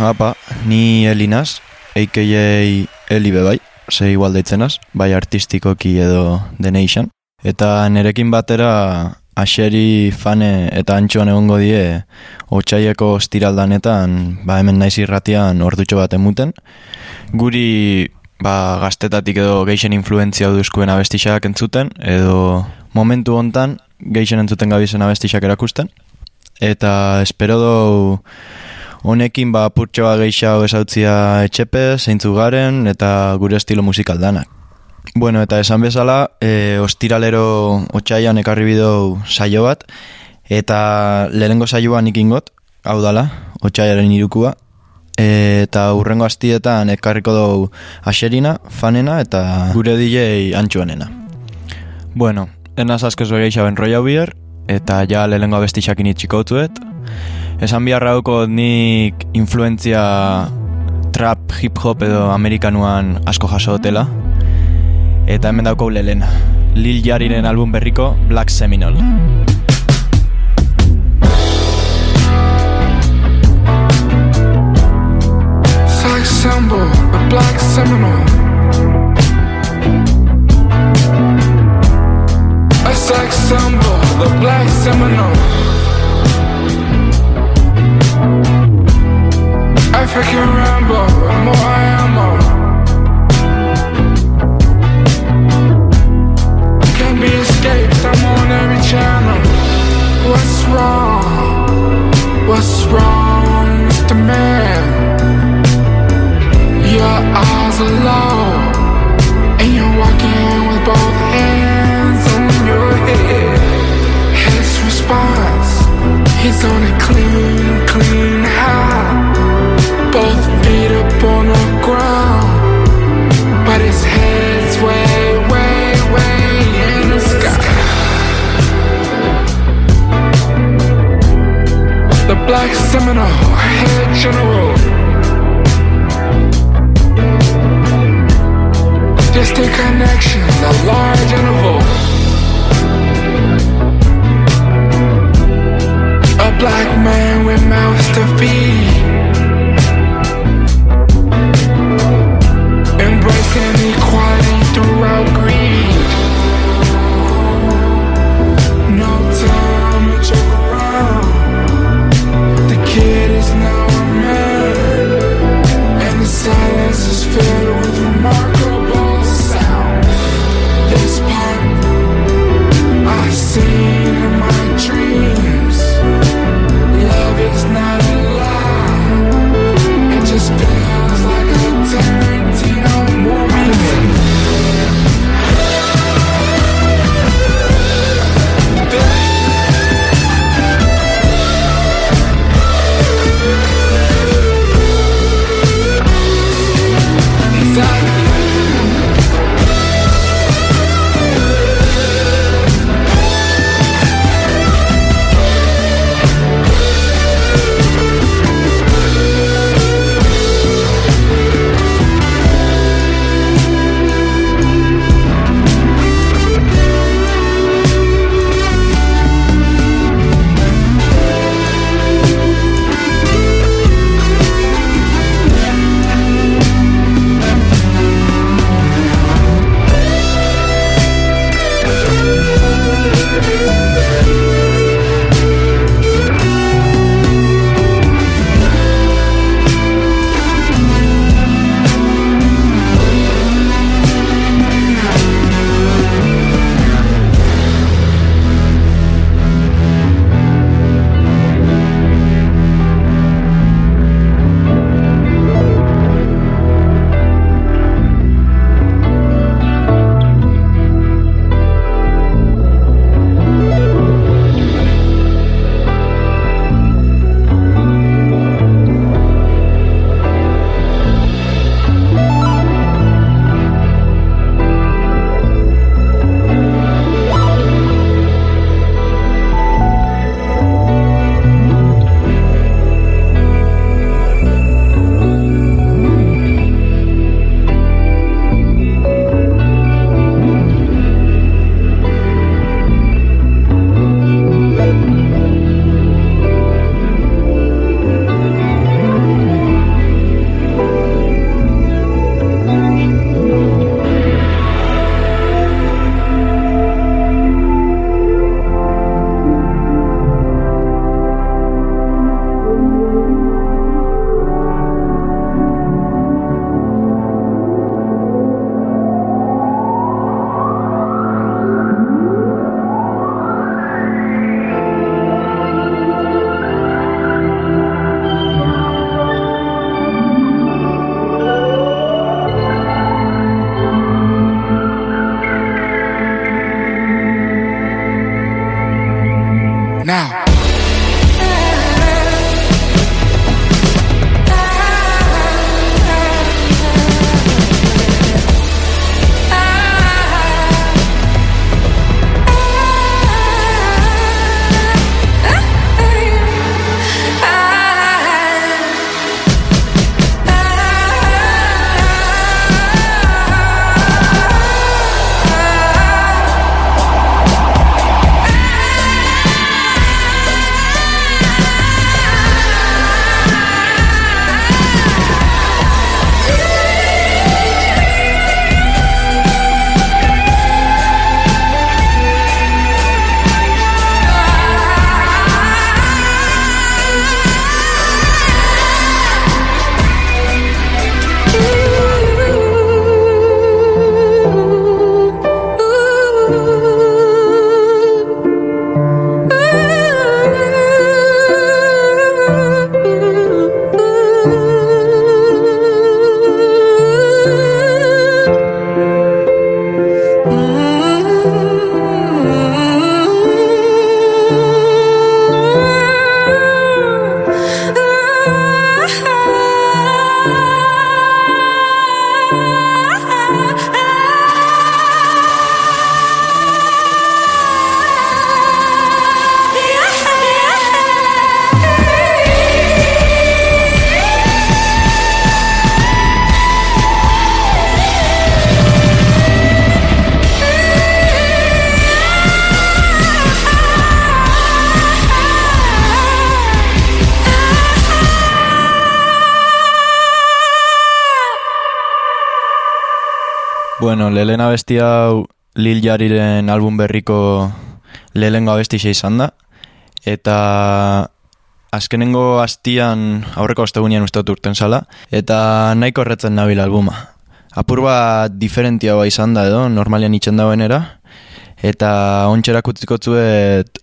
Apa, ni Elinaz, a.k.a. Eli bebai, ze igual deitzenaz, bai artistikoki edo deneixan. Eta nerekin batera aseri fane eta antxoan egongo die otxaieko ostiraldanetan ba hemen naiz irratian ordutxo bat emuten. Guri ba, gaztetatik edo geixen influentzia duzkuen abestixak entzuten edo momentu hontan geixen entzuten gabizen abestixak erakusten. Eta espero dugu honekin ba purtsoa geixau esautzia etxepe, zeintzu garen eta gure estilo musikal danak. Bueno, eta esan bezala, e, ostiralero otxaian ekarri bideu saio bat, eta lehengo saioa nik ingot, hau dala, otxaiaren irukua, e, eta urrengo astietan ekarriko dugu aserina, fanena, eta gure DJ antxuanena. Bueno, enaz asko zure geixaben roia bier, eta ja lehengo abestixak initxiko Esan biharra nik influenzia trap, hip-hop edo amerikanuan asko jaso dutela. Eta hemen dauko lelena. Lil Jariren album berriko Black Seminole. Symbol, a black seminole. A sex symbol, the black seminole. African Rambo, Bueno, lehen abesti hau Lil Jariren album berriko lehengo abesti izan da. Eta azkenengo hastian aurreko ostegunean uste urten zala. Eta nahiko horretzen nabil albuma. Apur bat diferentia ba izan da edo, normalian itxen dagoenera. Eta ontserak utziko zuet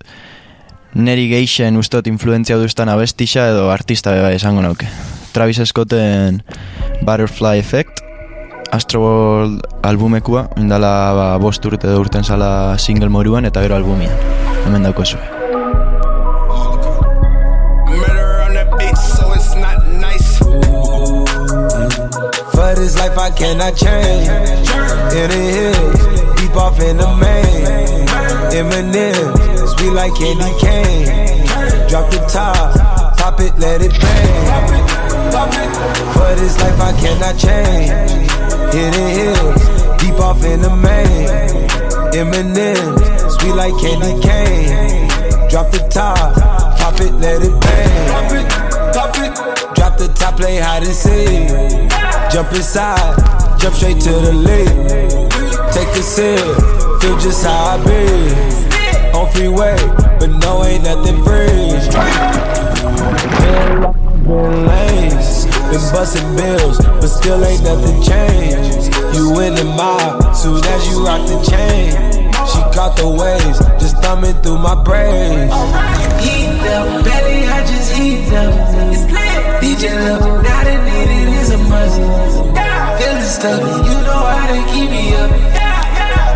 neri geixen ustot influenzia duztan abestisa edo artista beba esango nauke. Travis Scotten Butterfly Effect, Astroworld albumekua, indala ba, bost urte edo urten zala single moruan eta gero albumian. Hemen dauko zuen. For this life I cannot change. In the hills, deep off in the main. M&M's, sweet like candy cane. Drop the top, pop it, let it bang For this life I cannot change In the hills, deep off in the main M&M's, sweet like candy cane Drop the top, pop it, let it bang Pop it, pop it Drop the top, play hide and seek Jump inside, jump straight to the lead. Take a sip, feel just how I be. On freeway, but no, ain't nothing free. Been lanes, been busting bills, but still ain't nothing changed. You in the mob, soon as you rock the chain. She caught the waves, just thumbing through my brains. Heat them, belly, I just heat them. DJ level, now the needed is a must. Feeling stuck, you know how to keep me up.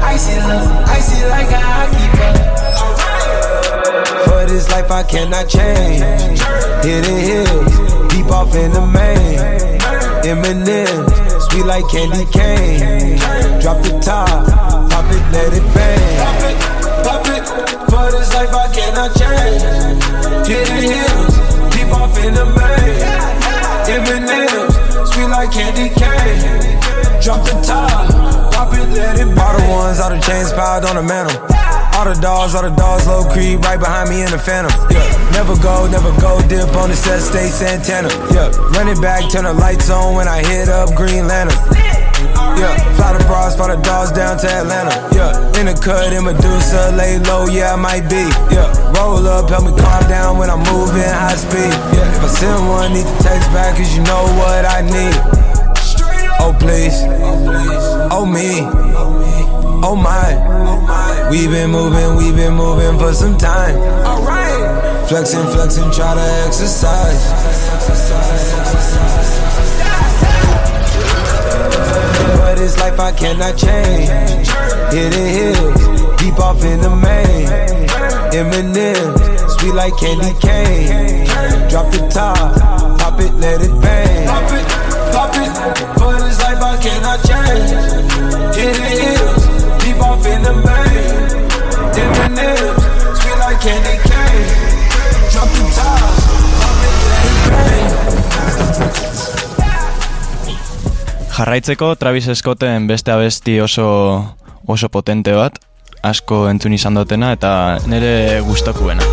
Icy love, icy like how I keep up. For this life I cannot change. Hidden hills, deep off in the main. M&M's, sweet like candy cane. Drop the top, pop it, let it bang. Pop it, pop it. For this life I cannot change. Hidden hills, deep off in the main. M&M's, sweet like candy cane. Drop the top, pop it, let it All the ones, all the chains piled on the mantle. All the dogs, all the dogs, low creep, right behind me in the phantom. Yeah, never go, never go, dip on the set, stay Santana. Yeah, run it back, turn the lights on when I hit up Green Lantern. Yeah, fly the bras, fly the dogs down to Atlanta. Yeah, in the cut, in Medusa, lay low, yeah, I might be. Yeah, roll up, help me calm down when I'm moving high speed. Yeah, if I send one, need to text back, cause you know what I need. Oh, please. Oh, me. Oh, my. We've been moving, we've been moving for some time. Alright. Flexing, flexing, try to exercise. For this life I cannot change. Hidden hills, deep off in the main. M&M's, sweet like candy cane. Drop the top, pop it, let it bang. Eminem, sweet like candy cane. Drop the top. Jarraitzeko Travis Scotten beste abesti oso oso potente bat, asko entzun izan dutena eta nire gustakuena.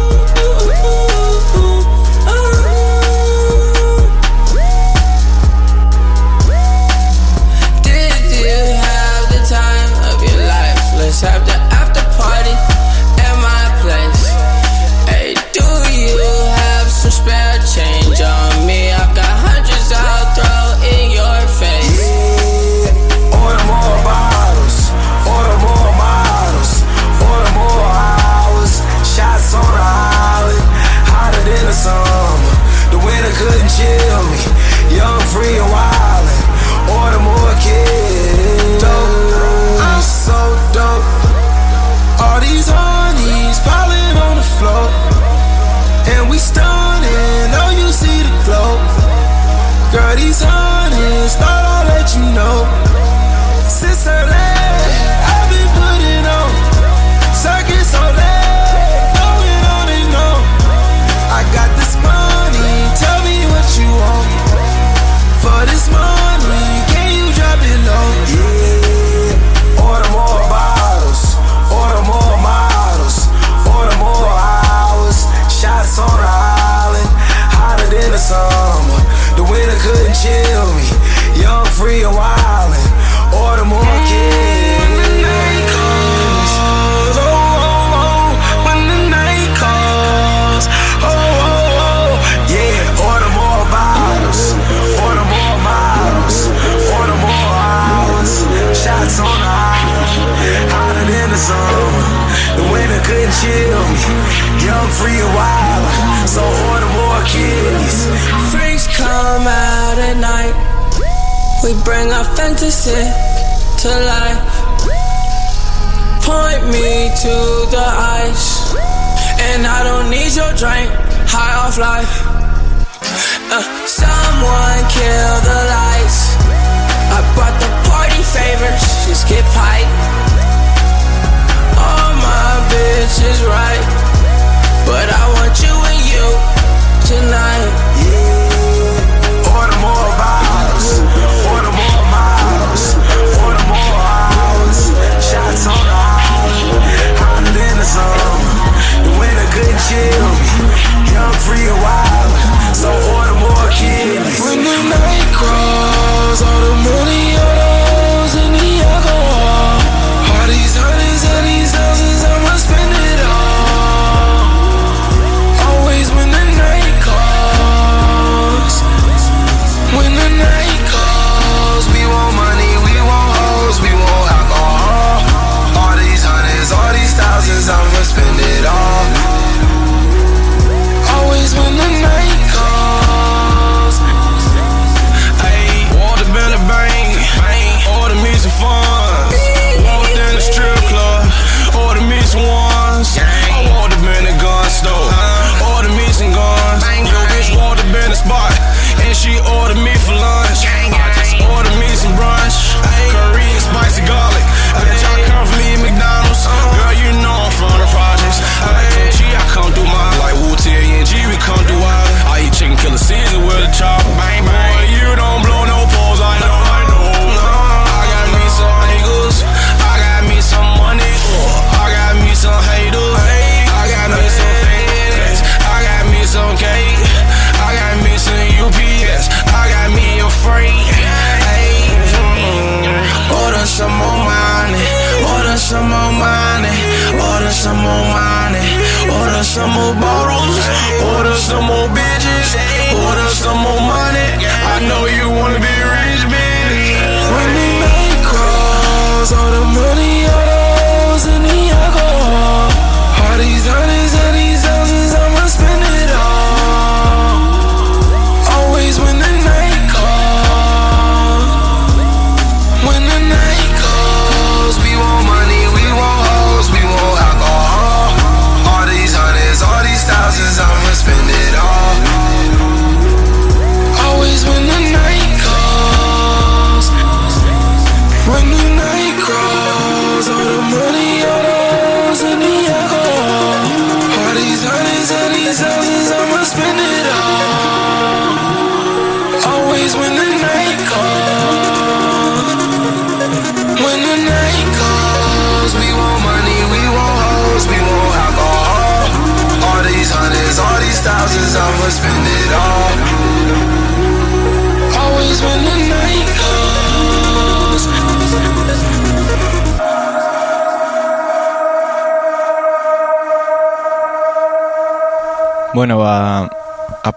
young, free, and wildin'. Order more kids. Dope. I'm so dope. All these honeys piling on the floor. And we stunning, oh, you see the glow. Girl, these honeys, thought I'll let you know. Since I What is more We bring our fantasy to life. Point me to the ice. And I don't need your drink, high off life. Uh, someone kill the lights. I brought the party favors, just get pipe. All my bitches right, but I want you and you tonight.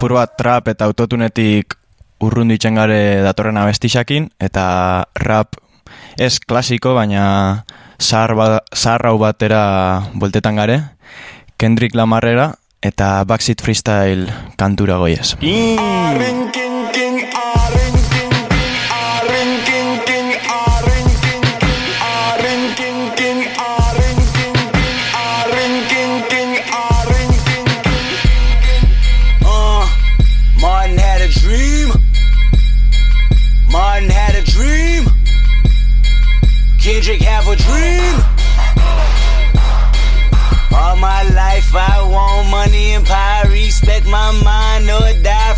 Apur bat trap eta autotunetik urrun ditzen gare datorren abestixakin, eta rap ez klasiko, baina zahar, ba, hau batera bueltetan gare, Kendrick Lamarrera eta Backseat Freestyle kantura goiez. Uh, Money and power, respect my mind die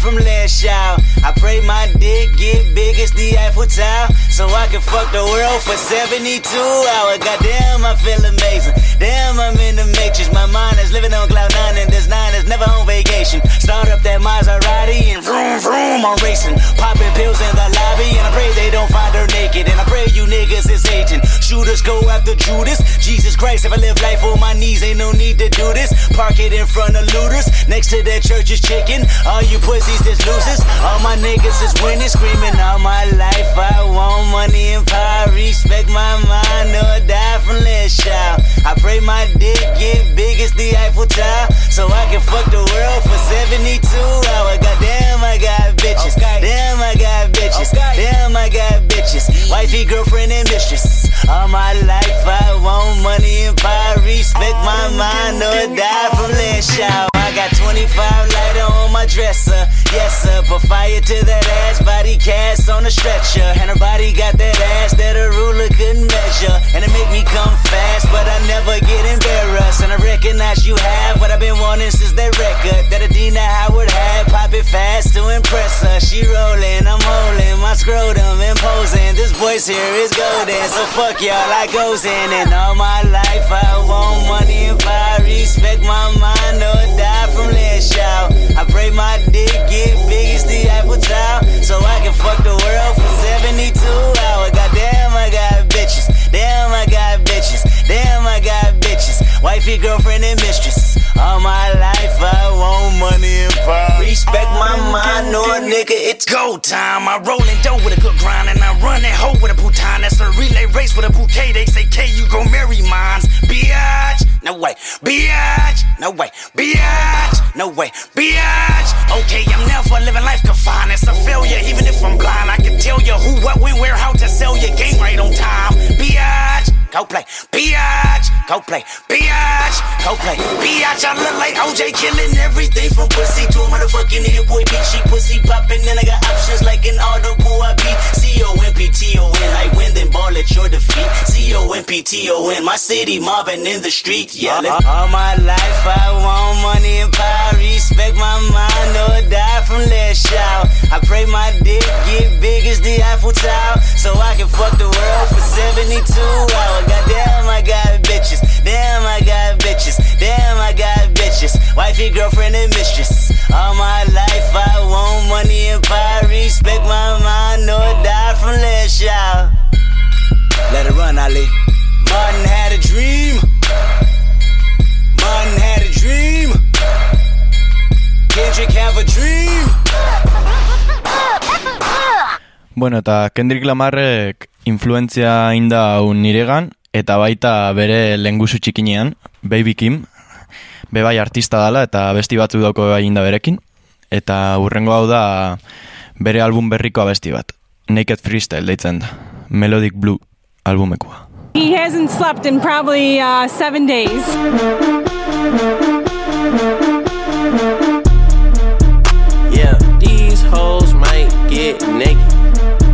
from last child. I pray my dick get big as the Eiffel Tower, so I can fuck the world for 72 hours. Goddamn, I feel amazing. Damn, I'm in the matrix. My mind is living on cloud nine, and this nine is never on vacation. Start up that Maserati and vroom vroom, I'm racing. Popping pills in the lobby, and I pray they don't find her naked. And I pray you niggas is hating. Shooters go after Judas. Jesus Christ, if I live life on my knees, ain't no need to do this. Park it in front of looters. Next to that church is chicken. All you pussies is losers. All my niggas is winning, screaming all my life. I want money and power. Respect my mind or die from last child. I pray my dick get big as the Eiffel Tower. So I can fuck the world for 72 hours. Goddamn, I got bitches. Damn, I got bitches. Damn, I got bitches. Wifey, girlfriend, and mistress. All my life I want money and power. Respect my mind or die from last shower. I got 25 lighter on my dresser. Yes, sir. Put fire to that ass. Body cast on a stretcher. And her body got that ass that a ruler couldn't measure. And it make me come fast, but I never get embarrassed. And I recognize you have what I've been wanting since that record. That Adina Howard had. Pop it fast to impress her. She rolling, I'm holding my scrotum imposing. This voice here is golden. So fuck y'all, I goes in. And all my life I want money and power. Respect my mind or die from last shout. I pray my dick get big as the Eiffel Tower. So I can fuck the world for 72 hours. Goddamn, I got bitches. Damn, I got bitches. Damn, I got bitches. Wifey, girlfriend, and mistress. All my life I want money and power. Respect my mind, or nigga, it's go time. I roll in dough with a good grind, and I run that hoe with a bouton. That's a relay race with a bouquet. They say, K, you gon' marry mines. Biatch, no way. Biatch, no way. Biatch, no way. Biatch. Okay, I'm never living life confined. It's a failure, even if I'm blind. I can tell you who, what, when, where, how to sell your game right on time. Biatch, go play. Biatch, go play. Biatch, go play. Biatch, I look like OJ killing everything from pussy to a motherfucking Hit-Boy beat. She pussy popping, then I got options like an audible. I beat C O M P T O N. I win, then ball at your defeat. C O M P T O N. My city mobbing in the street, yelling. Uh-huh. All my life I want money and power. Respect my mind or die from last shout. I pray my dick get big as the Eiffel Tower. So I can fuck the world for 72 hours. Goddamn, I got bitches. Damn, I got bitches. Damn, I got bitches. Wifey, girlfriend, and mistress. All my life I want money and power. Respect my mind or die from last shout. Let it run, Ali. Martin had a dream. Martin had a dream. Kendrick have a dream. Bueno, eta Kendrick Lamarrek influentzia inda hau niregan, eta baita bere lengusu txikinean, Baby Kim, bebai artista dala eta besti batzu dauko bebai inda berekin, eta urrengo hau da bere album berriko abesti bat, Naked Freestyle deitzen da, Melodic Blue albumekoa. He hasn't slept in probably uh, seven days. Yeah, these hoes might get naked.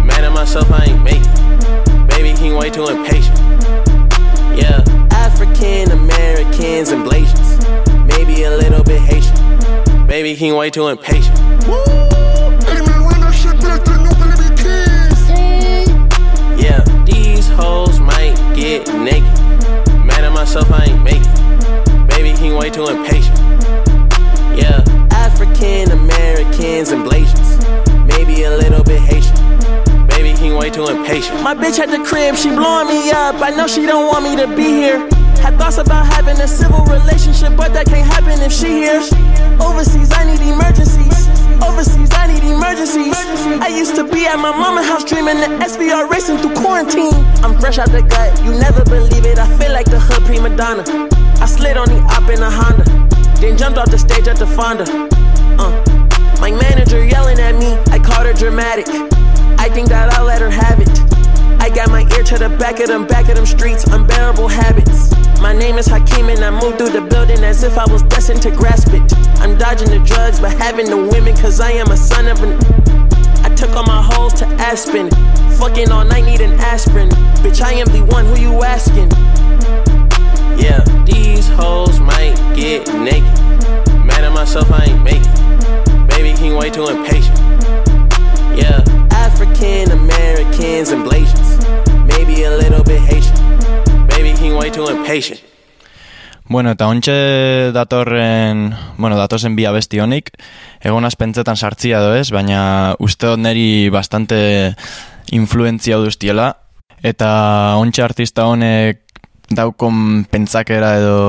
Mad at myself, I ain't make Keem way too impatient. Yeah, African Americans and Blasians. Maybe a little bit Haitian. Baby Keem way too impatient. Yeah, these hoes might get naked. Mad at myself, I ain't make it. Baby Keem way too impatient. Yeah, African Americans and Blasians. Baby Keem way too impatient. My bitch at the crib, she blowing me up. I know she don't want me to be here. Had thoughts about having a civil relationship, but that can't happen if she here. Overseas, I need emergencies. Overseas, I need emergencies. I used to be at my mama's house dreaming the SVR racing through quarantine. I'm fresh out the gut, you never believe it. I feel like the hood prima donna. I slid on the op in a Honda, then jumped off the stage at the Fonda. Uh. My manager yelling at me, I called her dramatic. I think that I'll let her have it. I got my ear to the back of them, back of them streets, unbearable habits. My name is Hakeem and I move through the building as if I was destined to grasp it. I'm dodging the drugs, but having the women, cause I am a son of an. I took all my hoes to Aspen. Fucking all night, need an aspirin. Bitch, I am the one who you asking. Yeah, these hoes might get naked. Mad at myself, I ain't make it. Baby Keem way too impatient. Yeah, African Americans and Blasians. Maybe a little bit Haitian. Baby King way too impatient. Bueno, eta ontxe datorren, bueno, datozen bi abesti honik, egonaz pentsetan sartzia edo ez, baina uste dut neri bastante influentzia duztiela, eta ontxe artista honek daukon pentsakera edo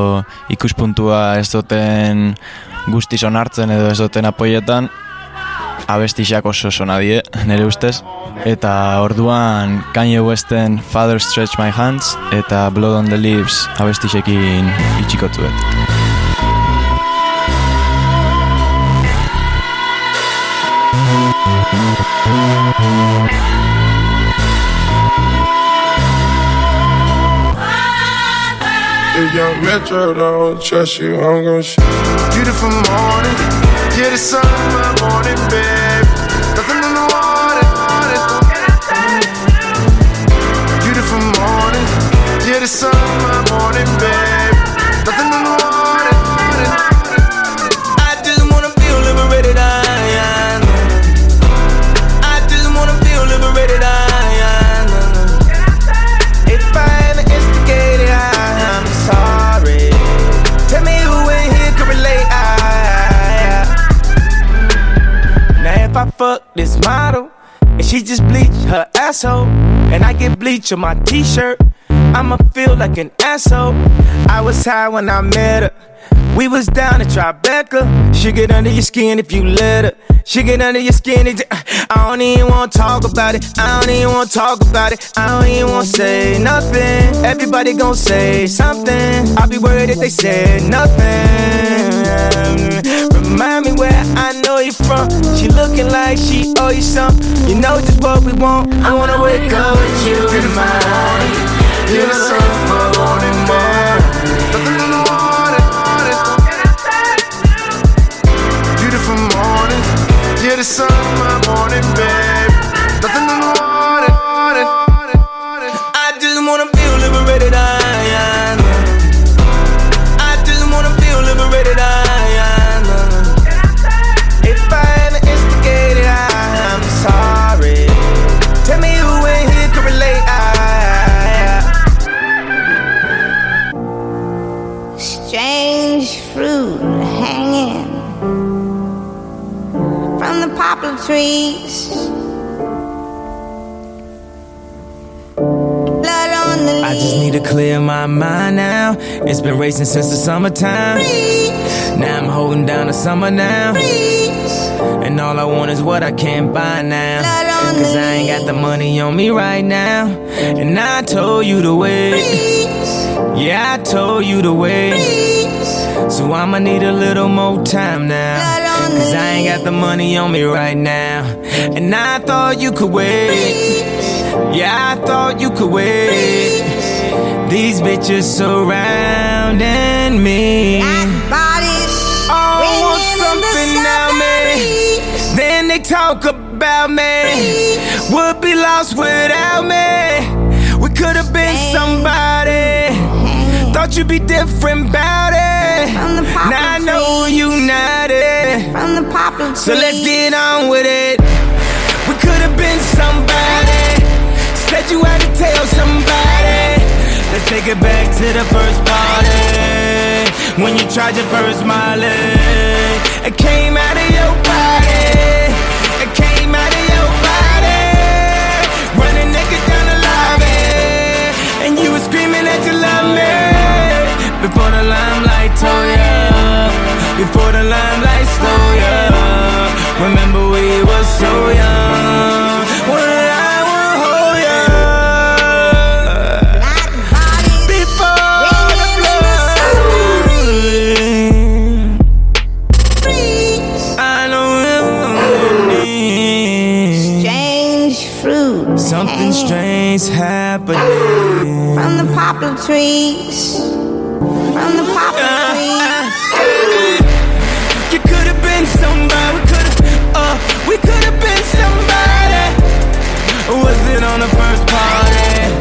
ikuspuntua ez duten guztiz onartzen edo ez duten apoietan, abestixak oso sona die, nire ustez. Eta orduan Kanye Westen Father Stretch My Hands eta Blood on the Leaves abestixekin itxikotzuet. If you're retro, don't trust you, I'm gonna shoot Beautiful morning, yeah, the sun in my morning, babe. Nothing in the water. Beautiful morning, yeah, the sun in my morning, babe. Fuck this model and she just bleach her asshole, and I get bleach on my t-shirt, I'ma feel like an asshole. I was high when I met her. We was down at Tribeca. She get under your skin if you let her. She get under your skin. I don't even wanna talk about it. I don't even wanna talk about it. I don't even wanna say nothing. Everybody gon' say something. I'll be worried if they say nothing. Remind me where I you from. She looking like she owe you something. You know just what we want. I wanna wake up with you in my mind. You're the sun for morning, morning. Nothing in the water. Beautiful morning, yeah, the sun my morning, babe. My mind now. It's been racing since the summertime. Now I'm holding down the summer now. And all I want is what I can't buy now. Cause I ain't got the money on me right now. And I told you to wait. Yeah, I told you to wait. So I'ma need a little more time now. Cause I ain't got the money on me right now. And I thought you could wait. Yeah, I thought you could wait. These bitches surrounding me. Oh, want something now, me. Then they talk about me. Would be lost without me. We could have been somebody. Thought you'd be different about it. Now I know you not it. From the poplar So let's get on with it. We could have been somebody. Said you had to tell somebody. Let's take it back to the first party. When you tried your first Molly. It came out of your body. It came out of your body. Running naked down the lobby. And you were screaming that you love me. Before the limelight told ya. Before the limelight stole ya. Remember we were so young. Poplar trees. From the poplar trees. You could have been somebody. We could have, uh, we could have been somebody. Was it on the first party?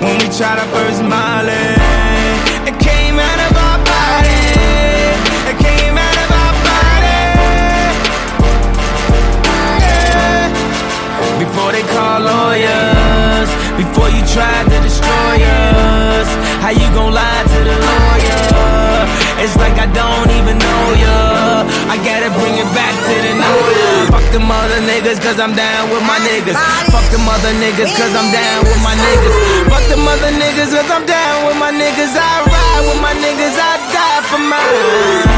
When we tried our first Molly? It came out of our body. It came out of our body. Before they call lawyers, before you tried to destroy how you gon' lie to the lawyer? It's like I don't even know ya. I gotta bring it back to the ya. Fuck them other niggas, cause I'm down with my niggas. Fuck them other niggas, cause I'm down with my niggas. Fuck them other niggas, cause I'm down with my niggas. I ride with my niggas, I die for mine.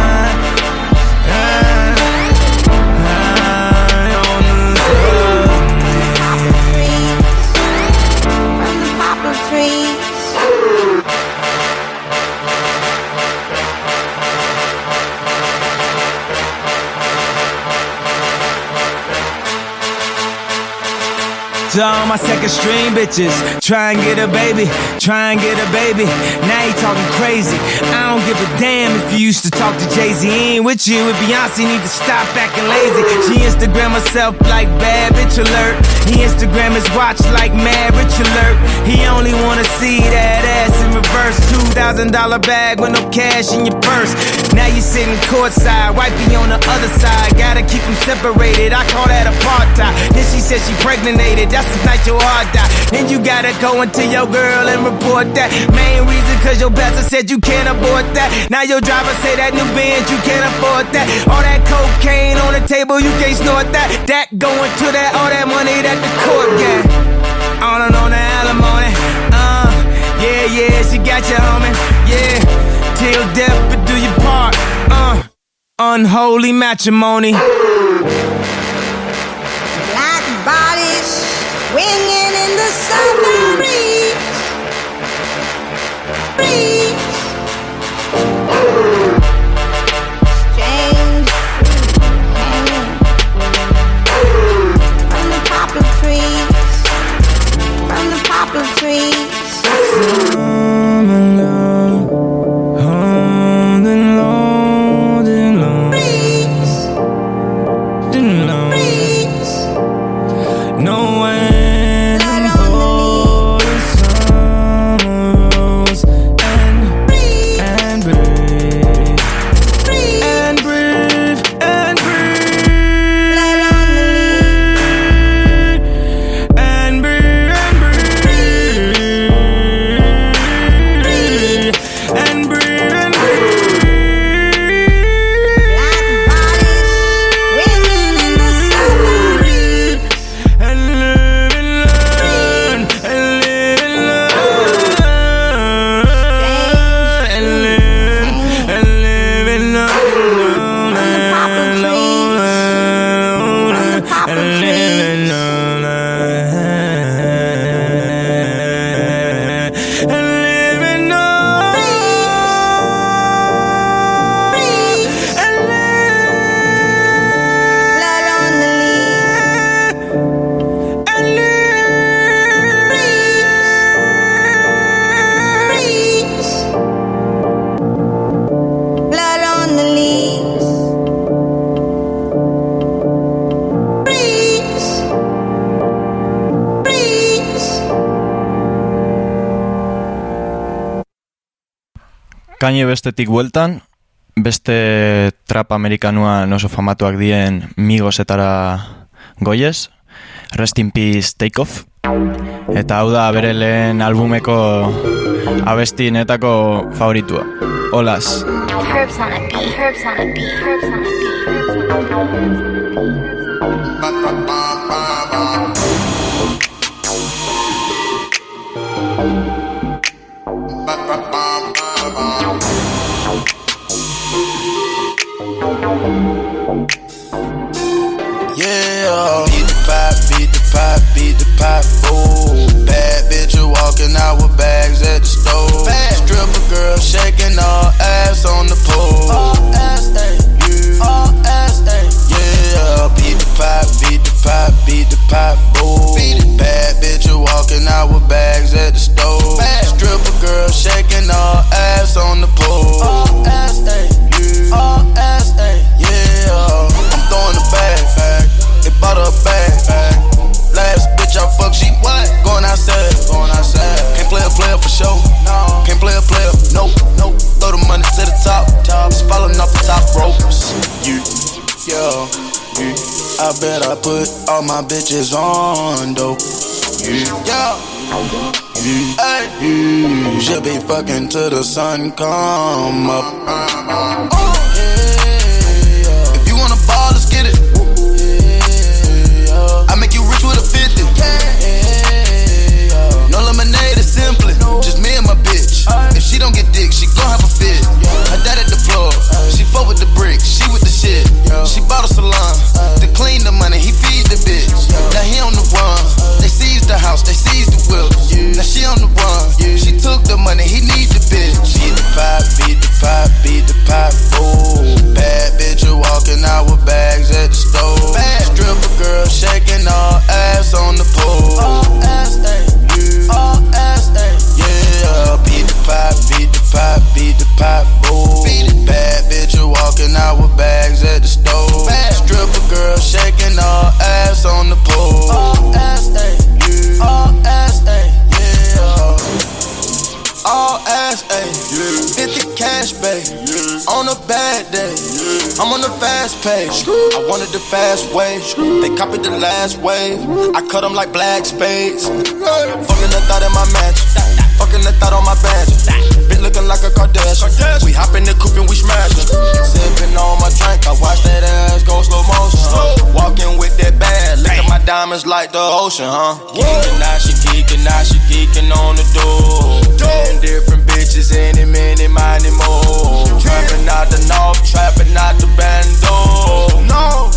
To all my second stream bitches. Try and get a baby, try and get a baby. Now you talking crazy. I don't give a damn if you used to talk to Jay Z. Ain't with you with Beyonce, need to stop acting lazy. She Instagram herself like bad bitch alert. He Instagram his watch like mad rich alert. He only wanna see that ass in reverse. Two thousand dollar bag with no cash in your purse. Now you sitting courtside, wifey on the other side. Gotta keep them separated. I call that apartheid. Then she said she pregnated. That's the night your heart died. Then you gotta go into your girl and report that. Main reason cause your pastor said you can't afford that. Now your driver say that new Benz you can't afford that. All that cocaine on the table you can't snort that. That going to that all that money that the court got. On and on the alimony. Uh, yeah, yeah, she got you, homie. Yeah, till death but do your part. Uh, unholy matrimony. Kanye bestetik bueltan, beste trap amerikanuan oso famatuak dien Migosetara goiez, Rest in Peace Take Off, eta hau da bere lehen albumeko abestinetako favoritua. Olaz, Herbs on a beat. Herbs on a beat. Herbs on a beat. Herbs on a beat. Yeah, beat the pop, beat the pop, beat the pop, ooh. Bad bitch you walking out with bags at the stove. Stripper girl shaking all bet I put all my bitches on. You, yo. You, hey, should be fucking till the sun come up. Oh, yeah, yeah. If you wanna ball, let's get it. I make you rich with a 50. No lemonade, it's simply just me and my bitch. If she don't get dick, she gon' have a fit. Her dad at the floor, she fuck with the bricks, she with the shit. She bought a the fast way. They copied the last wave. I cut them like black spades. Fucking the thought in my match. Fucking the thought on my badge. Been looking like a Kardashian. We hop in the coupe and we smashing. Sipping on my drink. I watch that ass go slow motion. Walking with that bag. At my diamonds like the ocean, huh? Geeking, now she geeking, now she geeking on the door. Ten different bitches, any minute, many more. Trapping out the north, trapping out the bando. No,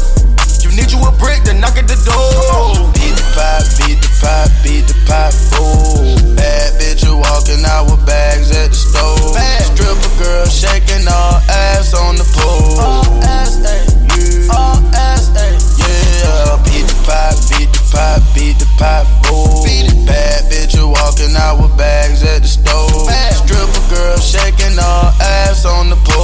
need you a brick to knock at the door. Beat the pop, beat the pop, beat the pop, ooh. Bad bitch, you walking out with bags at the store. Stripper girl shaking all ass on the pole. All ass, ayy. All ass, ayy. Yeah, beat the pop, beat the pop, beat the pop, ooh. Bad bitch, you walking out with bags at the store. Stripper girl shaking all ass on the pole.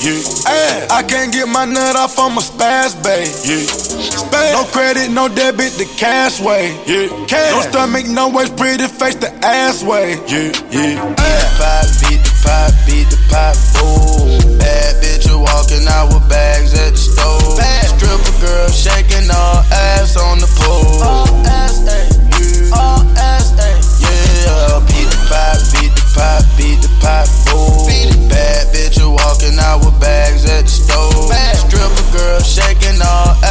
Yeah. Ass. I can't get my nut off on my spaz, babe. Yeah. Spaz. No credit, no debit, the cash way. Yeah. Cash. No stomach, no waist, pretty face, the ass way. Yeah. Yeah. Beat the pop, beat the pop, beat the pop, ooh. Bad bitch, you walking out with bags at the store. Stripper girl shaking all ass on the pole. All ass, ayy. All ass, ayy. Yeah, beat the pop, beat the pop, beat the pop, ooh. Bad bitch, you walking out with bags at the store. Stripper girl shaking all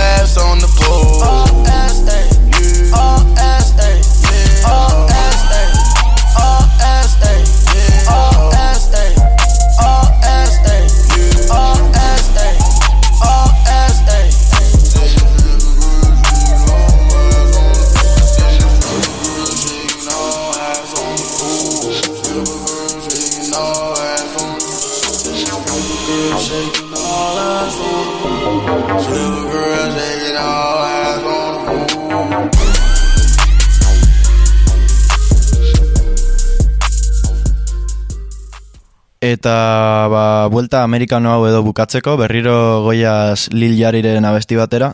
Eta ba, buelta amerikano hau edo bukatzeko, berriro goiaz Lil Jariren abesti batera.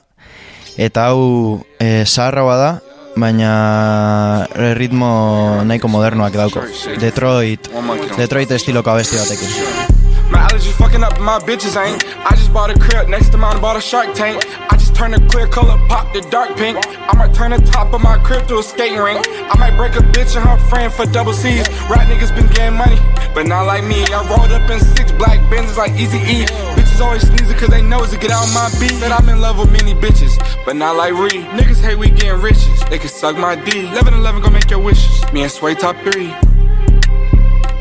Eta hau e, zaharra bada, baina ritmo nahiko modernoak dauko. Detroit, Detroit estiloko abesti batekin. My allergies fucking up my bitches ain't. I just bought a crib next to mine, bought a shark tank. I just turned a clear color pop to dark pink. I might turn the top of my crib to a skating rink. I might break a bitch and her friend for double C's. Rap niggas been getting money, but not like me. I rolled up in six black Benzes like Easy E. Bitches always sneezing cause they know to get out my beat. Said I'm in love with many bitches, but not like Ree. Niggas hate we getting riches. They can suck my D. 11 11 gon' make your wishes. Me and Sway top three.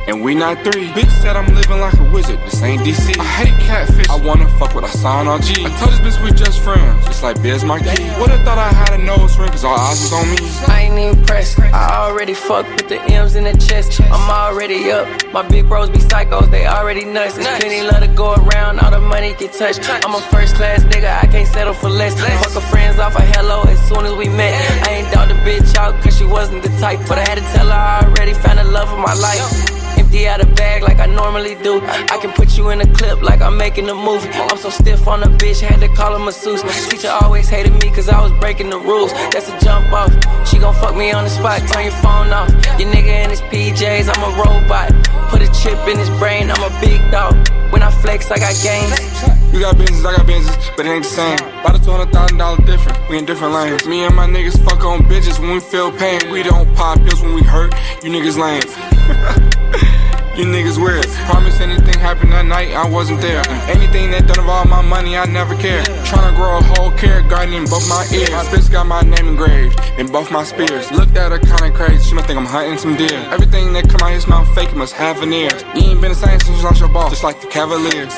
And we not three. Bitch said I'm living like a wizard. This ain't DC. I hate catfish. I wanna fuck what I saw on G. I told this bitch we just friends, just like Biz Markie. Would've thought I had a nose ring, cause all eyes was on me. I ain't even pressed. I already fucked with the M's in the chest. I'm already up. My big bros be psychos, they already nuts. There's plenty love to go around, all the money get touched. I'm a first class nigga, I can't settle for less. Fuck her friends off a hello as soon as we met. I ain't doubt the bitch out, cause she wasn't the type. But I had to tell her I already found the love of my life. Empty out a bag like I normally do. I can put you in a clip like I'm making a movie. I'm so stiff on a bitch, had to call her masseuse. Teacher always hated me cause I was breaking the rules. That's a jump off. She gon' fuck me on the spot, turn your phone off. Your nigga in his PJs, I'm a robot. Put a chip in his brain, I'm a big dog. When I flex, I got games. You got business, I got business, but it ain't the same. About a two hundred thousand dollar difference. We in different lanes. Me and my niggas fuck on bitches when we feel pain. We don't pop pills when we hurt. You niggas lame. You niggas weird. Promise anything happened that night, I wasn't there. Anything that done involve my money, I never care. Tryna grow a whole carrot garden in both my ears. My bitch got my name engraved in both my spears. Looked at her kinda crazy, she might think I'm hunting some deer. Everything that come out his mouth fake, must have veneers. You ain't been the same since you lost your ball, just like the Cavaliers.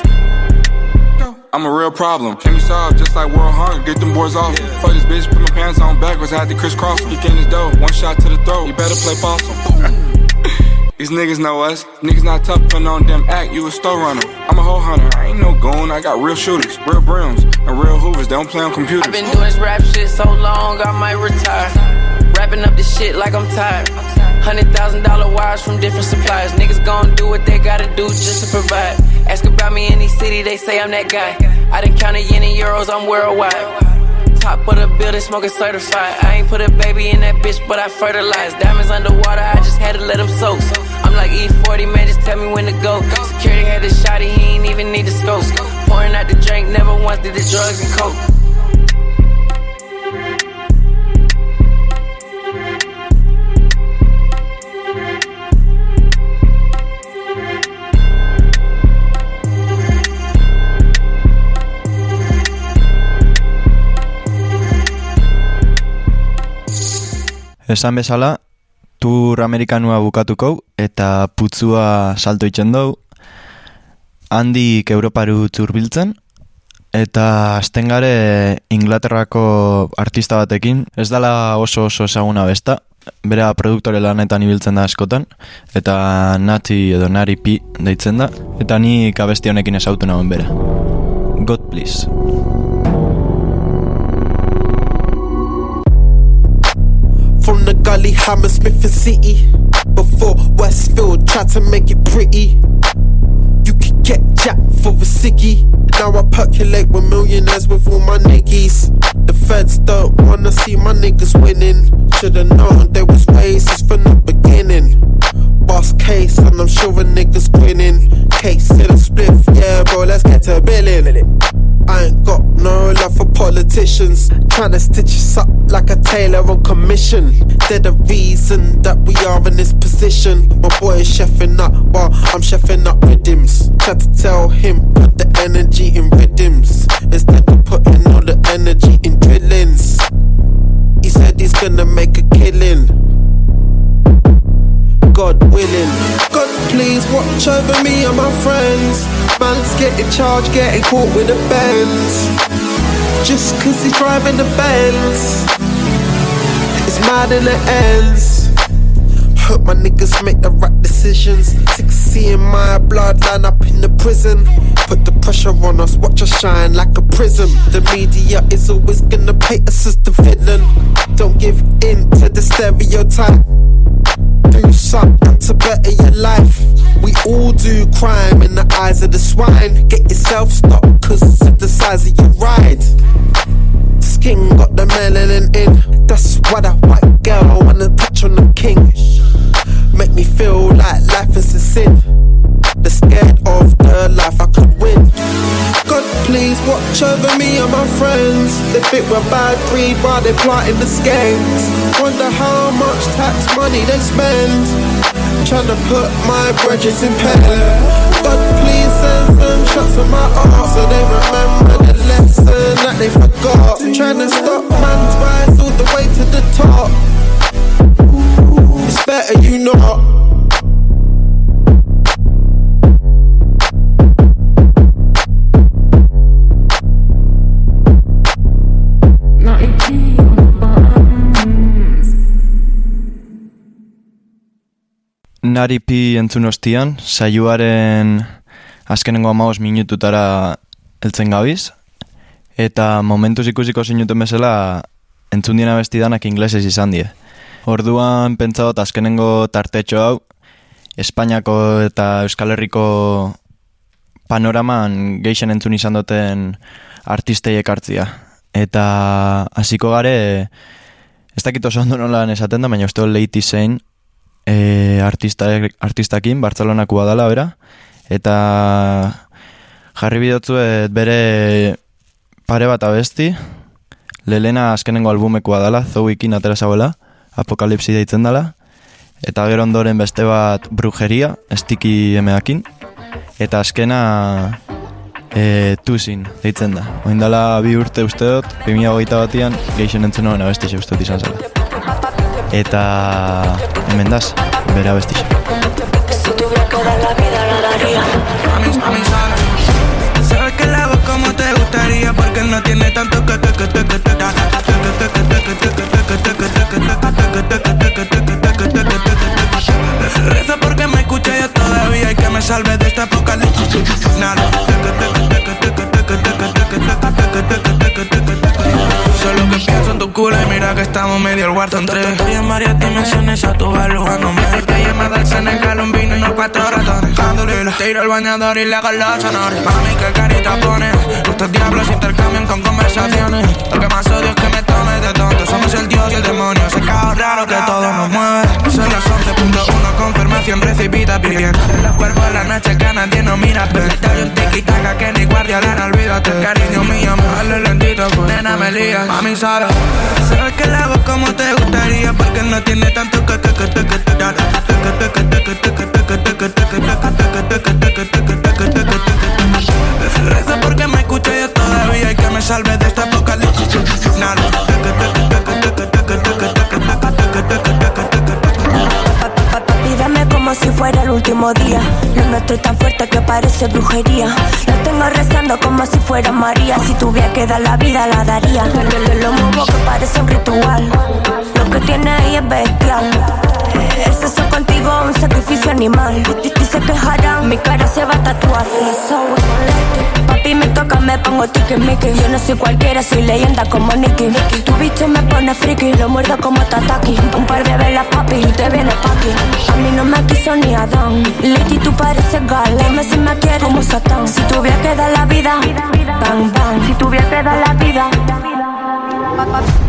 I'm a real problem. Can be solved just like World Hunger. Get them boys off. Fuck this bitch, put my pants on backwards. I had to crisscross him. He in his dough, one shot to the throat. You better play possum. These niggas know us. Niggas not tough, putting on them act. You a store runner. I'm a hoe hunter. I ain't no goon. I got real shooters, real brims, and real hoovers. They don't play on computers. I've been doing this rap shit so long, I might retire. Wrapping up this shit like I'm tired. Hundred thousand dollar wires from different suppliers. Niggas gon' do what they gotta do just to provide. Ask about me in any city, they say I'm that guy. I done counted yen and euros, I'm worldwide. Top of the building, smoking certified. I ain't put a baby in that bitch, but I fertilized. Diamonds underwater, I just had to let them soak. I'm like E-40, man, just tell me when to go. Security had the shot, he ain't even need the scope. Pouring out the drink, never once did the drugs and coke. Esan bezala, tur amerikanua bukatuko eta putzua salto itzen dugu. Handik Europaru zurbiltzen eta azten gare Inglaterrako artista batekin. Ez dala oso oso ezaguna besta, bera produktore lanetan ibiltzen da askotan eta Nati edo Nari Pi deitzen da eta ni abesti honekin ezautu nagoen bera. God please. From the gully, Hammersmith and City. Before Westfield tried to make it pretty. You could get jacked for a ciggy. Now I percolate with millionaires with all my niggies. The feds don't wanna see my niggas winning. Should've known there was racist from the beginning. Boss case, and I'm sure a niggas grinning. Case to the spliff, yeah, bro, let's get to billing. Ain't got no love for politicians. Tryna stitch us up like a tailor on commission. They're the reason that we are in this position. My boy is chefing up while I'm chefing up rhythms. Try to tell him put the energy in rhythms instead of putting all the energy in drillings. He said he's gonna make a killing. God willing. God, please watch over me and my friends. Man's getting charged, getting caught with the Benz. Just cause he's driving the Benz. It's mad in the ends. Hope my niggas make the right decisions. Of seeing my bloodline up in the prison. Put the pressure on us, watch us shine like a prism. The media is always gonna paint us as the villain. Don't give in to the stereotype do something to better your life. We all do crime in the eyes of the swine. Get yourself stopped cause of the size of your ride. Skin got the melanin in. That's why that white girl wanna touch on the king. Make me feel like life is a sin. They're scared of the life I could win. God, please watch over me and my friends. They think we're bad breed while they're plotting the schemes. Wonder how much tax money they spend. Trying to put my bridges in pain. God, please send some shots in my arm so they remember the lesson that they forgot. Trying to stop man's rise all the way to the top. Better you not. Nari pi entzun ostian, saioaren azkenengo amaos minututara heltzen gabiz, eta momentuz ikusiko zinuten bezala entzun dina bestidanak inglesez izan die. Orduan pentsat azkenengo tartetxo hau, Espainiako eta Euskal Herriko panoraman geixen entzun izan duten artistei ekartzia. Eta hasiko gare, ez dakit oso ondo nola esaten da, baina uste leiti zein, e, artista, artistakin, Bartzelonakua dala, bera, eta jarri bidotzuet bere pare bat abesti, lelena azkenengo albumekoa dala, zouikin atera zauela, apokalipsi deitzen dala, eta gero ondoren beste bat brujeria, estiki emeakin, eta azkena e, tuzin deitzen da. Oindala bi urte uste dut, 2008 batian, geixen entzun noen abesti uste dut izan zela. Eta hemen daz, bera sabe. Sabes que la hago como te gustaría porque no tiene tanto que que que que Reza porque me escucha yo todavía y que me salve de esta apocalipsis. Final. Solo que pienso tu culo y mira que estamos medio el cuarto entre. Estoy en varias dimensiones a tu jugándome El que llama del Senegal, un vino y unos cuatro ratones. Dándole tiro el bañador y le hago los honores. Mami, qué carita pone. Estos diablos intercambian con conversaciones. Lo que más odio es que me de Somos el dios y el demonio Ese caos raro que todo nos mueve Son las 11.1, confirmación recibida bien Los cuerpos de la noche que nadie no mira Pero doy un tiki-taka que ni guardia lana, olvídate Cariño mío, vale lentito, pues Nena, me lía, mami, sabe Sabes que la hago como te gustaría Porque no tiene tanto que que que que que Reza salve de esta apocalipsis Pídeme como si fuera el último día. Lo nuestro es tan fuerte que parece brujería. Lo tengo rezando como si fuera María. Si tuviera que dar la vida, la daría. Lo, lo muevo que parece un ritual. Lo que tiene ahí es bestial. El sexo contigo un sacrificio animal. Dice que harán, mi cara se va a tatuar. Papi me toca, me pongo tiki miki. Yo no soy cualquiera, soy leyenda como Nicky. Tu bicho me pone friki, lo muerdo como Tataki. Un par de velas, papi, y te viene papi. A mí no me quiso ni Adán. Lady, tú pareces gal. Dime si me quieres como Satán. Si tuviera que dar la vida, bang bang. Si tuviera que dar la vida. Sabes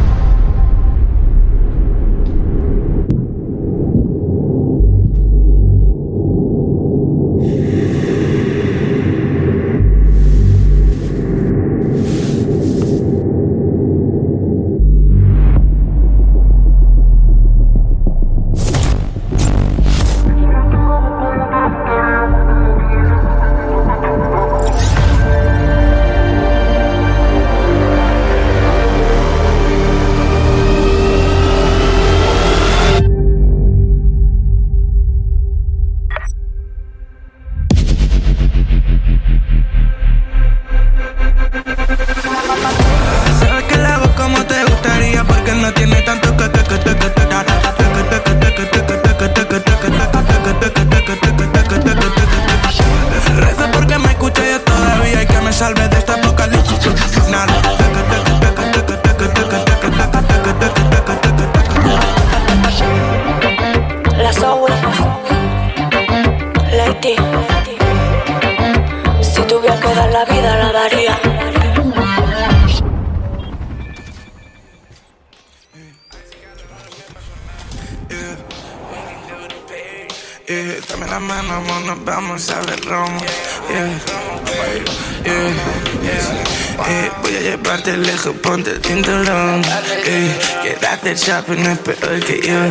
shopping es peor que yo.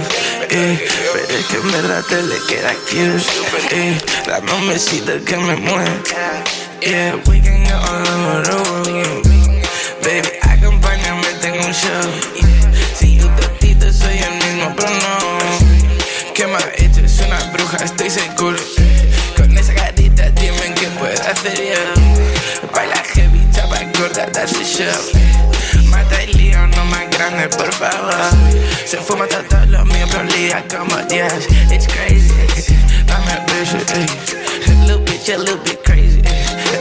Eh, pero es que en verdad te le queda cute. Eh, dame que me mueve. Yeah, we can go all over the world. Baby, acompáñame, tengo un show. Si yo totito soy el mismo, pero no. ¿Qué me ha hecho? Es una bruja, estoy seguro. Con esa gatita, dime qué puedo hacer yo. Baila heavy, chapa gorda, darse show. Mata el lío, no más grande, por favor. Se fuma todo lo mío, pero lía como Dios. It's crazy. Beso, ey. A little bitch, a little bit crazy.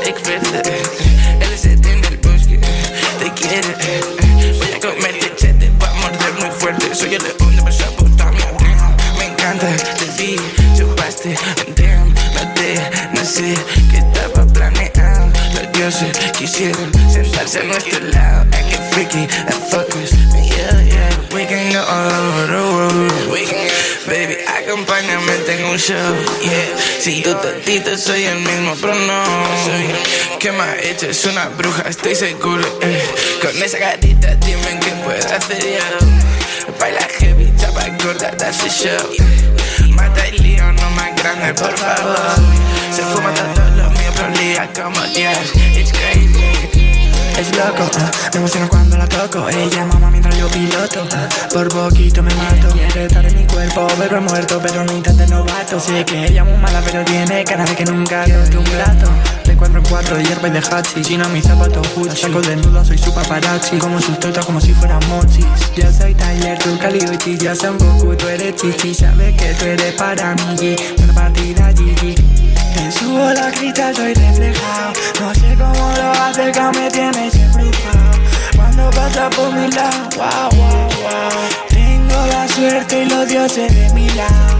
Expresa, él es el en el bosque. Te quiere, ey. voy a comerte chete, va a morder muy fuerte. Soy el león de Mesopotamia, damn. Me encanta te vi, chupaste, damn. Te, no sé. Los dioses quisieron sentarse a nuestro lado. Get freaky and fuck yeah, yeah. We can go all over the world. We can, baby, acompáñame, tengo un show, yeah. Si tú totito soy el mismo, pero no. ¿Qué me ha hecho? Es una bruja, estoy seguro, eh. Con esa gatita, dime qué puedo hacer yo. Baila heavy, chapa gorda, darse show. Mata el lío, no más grande, por favor. Se fuma todo mío, pero lía como Dios. It's crazy. Es loco, ah, me emociona cuando la toco. Ella mama mientras yo piloto ah, Por poquito me mato. Quiere estar en mi cuerpo, pero muerto Pero no intente novato. Sé que ella muy mala, pero tiene cara de que nunca roto un plato. De cuatro en cuatro, hierba y de hachi China mi zapato Gucci. Saco desnudo, soy su paparazzi. Como sus tetas, como si fueran mochis. Yo soy Tyler, tú Caliuchi Yo soy Goku, tú eres Chichi. Sabes que tú eres para mí. Una partida Gigi en su bola cristal soy reflejado No sé cómo lo hace que me tienes embrujado Cuando cuando pasa por mi lado. Wow, wow, wow. Tengo la suerte y los dioses de mi lado.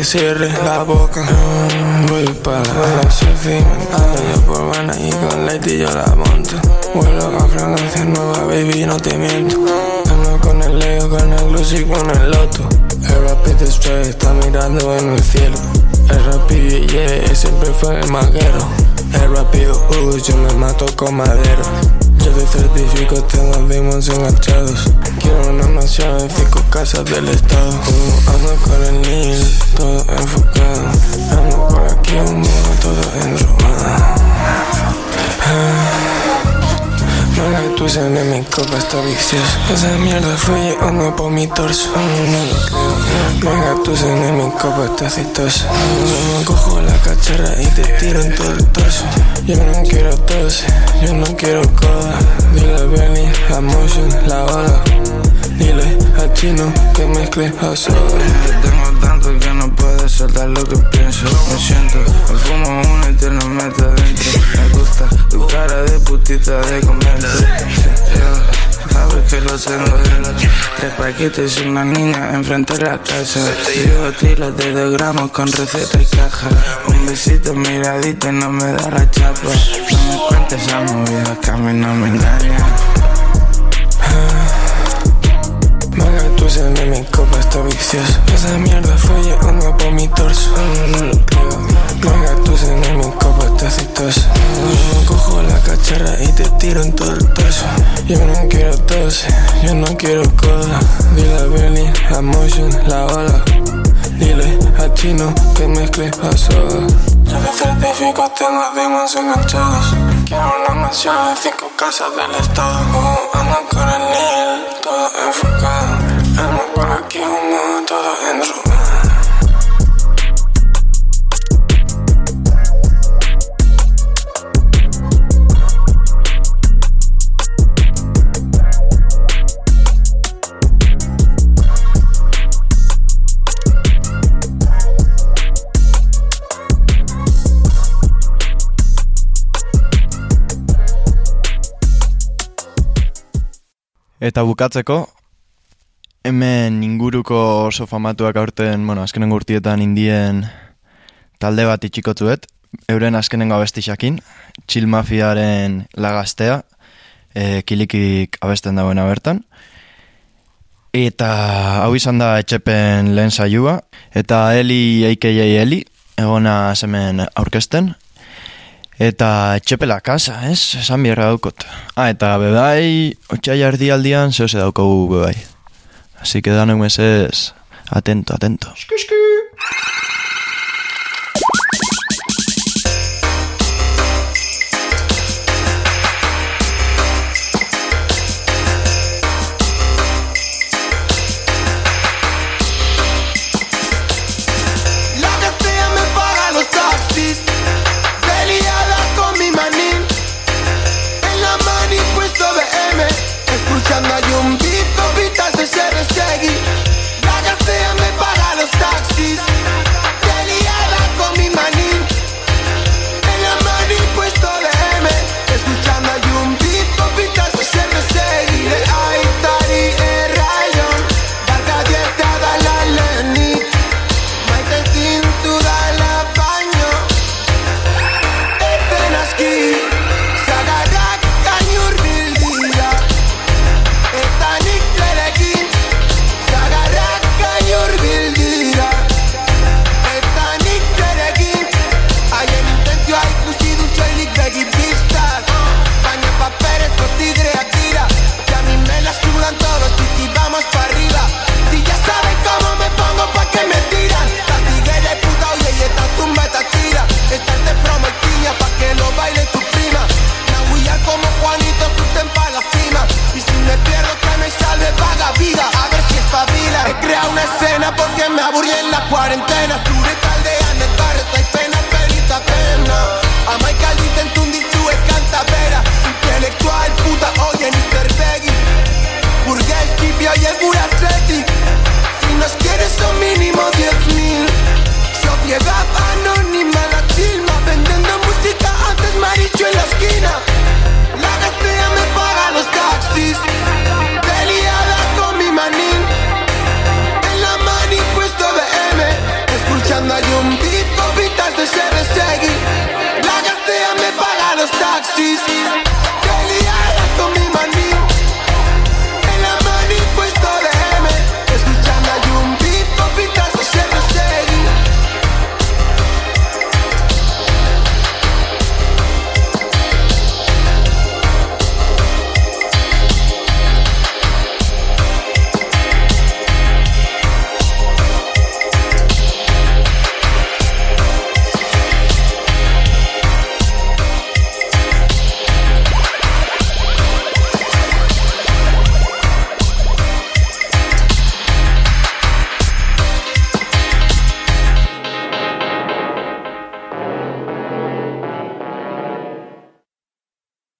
Puta que cierre la boca. Eh, voy para Sophie, ando yo por Habana y con Lady yo la monto. Vuelo a fragancia nueva, baby, no te miento. Ando con el Leo, con el Luz y con el Loto. El Rapid Stray está mirando en el cielo. El rápido yeah, siempre fue el maguero. El rápido, uh, yo me mato con madero. Yo te certifico, tengo demons enganchados. Quiero una mansión en cinco casas del estado. Uh, ando con el Nil, todo enfocado. Ando por aquí, humo, todo en Roma. Venga, tú de mi copa está viciosa. Esa mierda fluye hondo por mi torso. No lo creo. Venga, tú de mi copa está exitosa. Mm, Cojo la cachorra y te tiro en todo el torso. Yo no quiero tos, yo no quiero coda. Dile a Berlin, a Motion, la hora. Dile al chino que mezcle soda. Tengo tanto que no puedo soltar lo que pienso. Me siento, me fumo uno y te lo meto adentro. Me gusta tu cara de putita de convento. Sabes que lo tengo dentro. Tres paquetes y una niña enfrente de la casa. Llevo kilos de dos gramos con receta y caja. Un besito, miradita y no me da la chapa. No me cuentes esa movida que a mí no me engaña. Venga, tú de mi copa está viciosa. Esa mierda fluye hondo por mi torso. Mm, No lo creo. De mi copa está exitosa. Cojo la cachorra y te tiro en todo el torso. Yo no quiero tos, yo no quiero coda. Dile a Berlin, a Motion, la ola. Dile al chino que mezcle la soda. Yo te certifico, tengo demons enganchados. Quiero una mansión en cinco casas del estado. Ando con el Nil, todo enfocado. En la para que todo en Eta bukatzeko, hemen inguruko oso famatuak aurten, bueno, azkenen urtietan indien talde bat itxikotzuet, euren azkenengo abestixakin, Chill Mafiaren lagaztea, e, kilikik abesten dagoena bertan. Eta hau izan da etxepen lehen saioa, eta Eli AKA Eli, egona hemen aurkezten, Eta etxepela kasa, ez? Esan bierra daukot. Ah, eta bebai, otxai ardialdian zehose daukogu bebai. Así que danek mesez, atento, atento. La